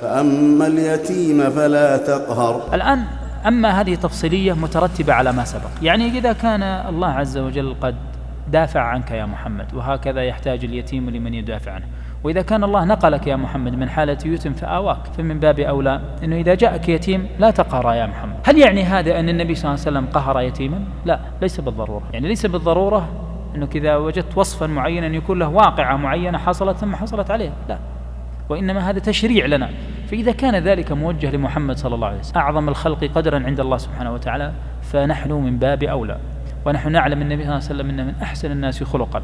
فأما اليتيم فلا تقهر. الآن أما هذه تفصيلية مترتبة على ما سبق. يعني إذا كان الله عز وجل قد دافع عنك يا محمد وهكذا يحتاج اليتيم لمن يدافع عنه. وإذا كان الله نقلك يا محمد من حالة يتم فآواك فمن باب أولى أنه إذا جاءك يتيم لا تقهر يا محمد. هل يعني هذا أن النبي صلى الله عليه وسلم قهر يتيما؟ لا ليس بالضرورة. يعني ليس بالضرورة أنك إذا وجدت وصفا معينا يكون له واقعة معينة حصلت ثم حصلت عليه. لا. وإنما هذا تشريع لنا. فإذا كان ذلك موجه لمحمد صلى الله عليه وسلم أعظم الخلق قدرا عند الله سبحانه وتعالى فنحن من باب أولى. ونحن نعلم النبي صلى الله عليه وسلم أنه من أحسن الناس خلقا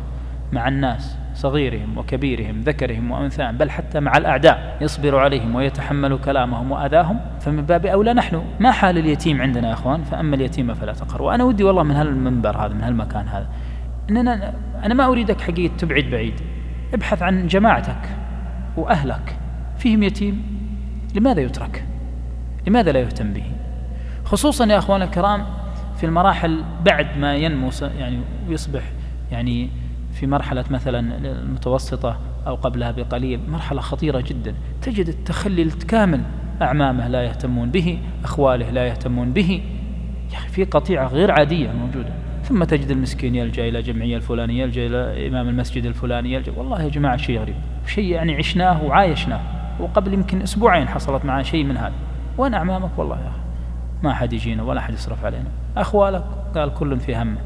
مع الناس صغيرهم وكبيرهم ذكرهم وأنثاهم بل حتى مع الأعداء يصبر عليهم ويتحمل كلامهم وأذاهم. فمن باب أولى نحن. ما حال اليتيم عندنا يا أخوان؟ فأما اليتيم فلا تقهر. وأنا ودي والله من هالمنبر هذا من هالمكان هذا إننا أنا ما أريدك حقيقة تبعد بعيد. ابحث عن جماعتك. وأهلك. فيهم يتيم. لماذا يترك؟ لماذا لا يهتم به؟ خصوصا يا أخوان الكرام في المراحل بعد ما ينمو يعني ويصبح يعني في مرحلة مثلا المتوسطة أو قبلها بقليل مرحلة خطيرة جدا. تجد التخلي الكامل أعمامه لا يهتمون به أخواله لا يهتمون به. يا أخي في قطيعة غير عادية موجودة. ثم تجد المسكين يلجأ إلى جمعية الفلانية يلجأ إلى إمام المسجد الفلاني يلجأ والله يا جماعة شيء غريب. شيء يعني عشناه وعايشناه. وقبل يمكن أسبوعين حصلت معنا شيء من هذا. وين أعمامك؟ والله يا أخي ما حد يجينا ولا حد يصرف علينا. أخوالك؟ قال كل في همه.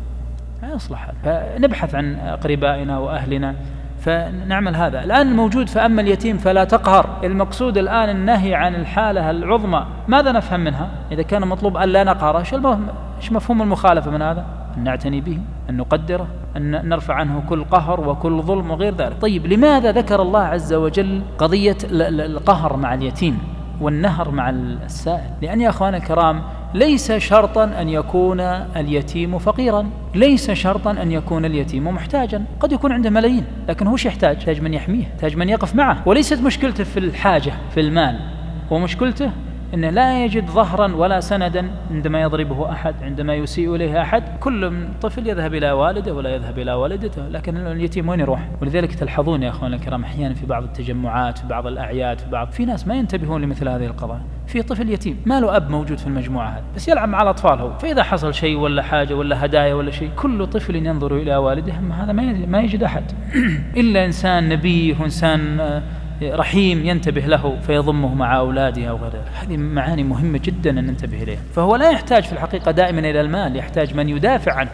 ما يصلح هذا. فنبحث عن أقربائنا وأهلنا فنعمل هذا. الآن الموجود فأما اليتيم فلا تقهر. المقصود الآن النهي عن الحالة العظمى. ماذا نفهم منها؟ إذا كان مطلوب أن لا نقهر إيش مفهوم المخالفة من هذا؟ أن نعتني به أن نقدره أن نرفع عنه كل قهر وكل ظلم وغير ذلك. طيب لماذا ذكر الله عز وجل قضية القهر مع اليتيم والنهر مع السائل؟ لأن يا أخوان الكرام ليس شرطا أن يكون اليتيم فقيرا ليس شرطا أن يكون اليتيم محتاجا. قد يكون عنده ملايين لكن هو يحتاج؟ يحتاج من يحميه يحتاج من يقف معه. وليست مشكلته في الحاجة في المال. ومشكلته أنه لا يجد ظهرا ولا سندا عندما يضربه أحد عندما يسيء إليه أحد كل طفل يذهب إلى والده ولا يذهب إلى والدته لكن اليتيم وين يروح؟ ولذلك تلحظون يا أخواننا الكرام أحيانا في بعض التجمعات في بعض الأعياد في بعض في ناس ما ينتبهون لمثل هذه القضايا. في طفل يتيم ما له أب موجود في المجموعة هذه بس يلعب مع الأطفال هو فإذا حصل شيء ولا حاجة ولا هدايا ولا شيء كل طفل ينظر إلى والده هذا ما يجد أحد. إلا إنسان نبي وإنسان رحيم ينتبه له فيضمه مع أولاده أو غيره هذه معاني مهمة جدا أن ننتبه إليها. فهو لا يحتاج في الحقيقة دائما إلى المال يحتاج من يدافع عنه.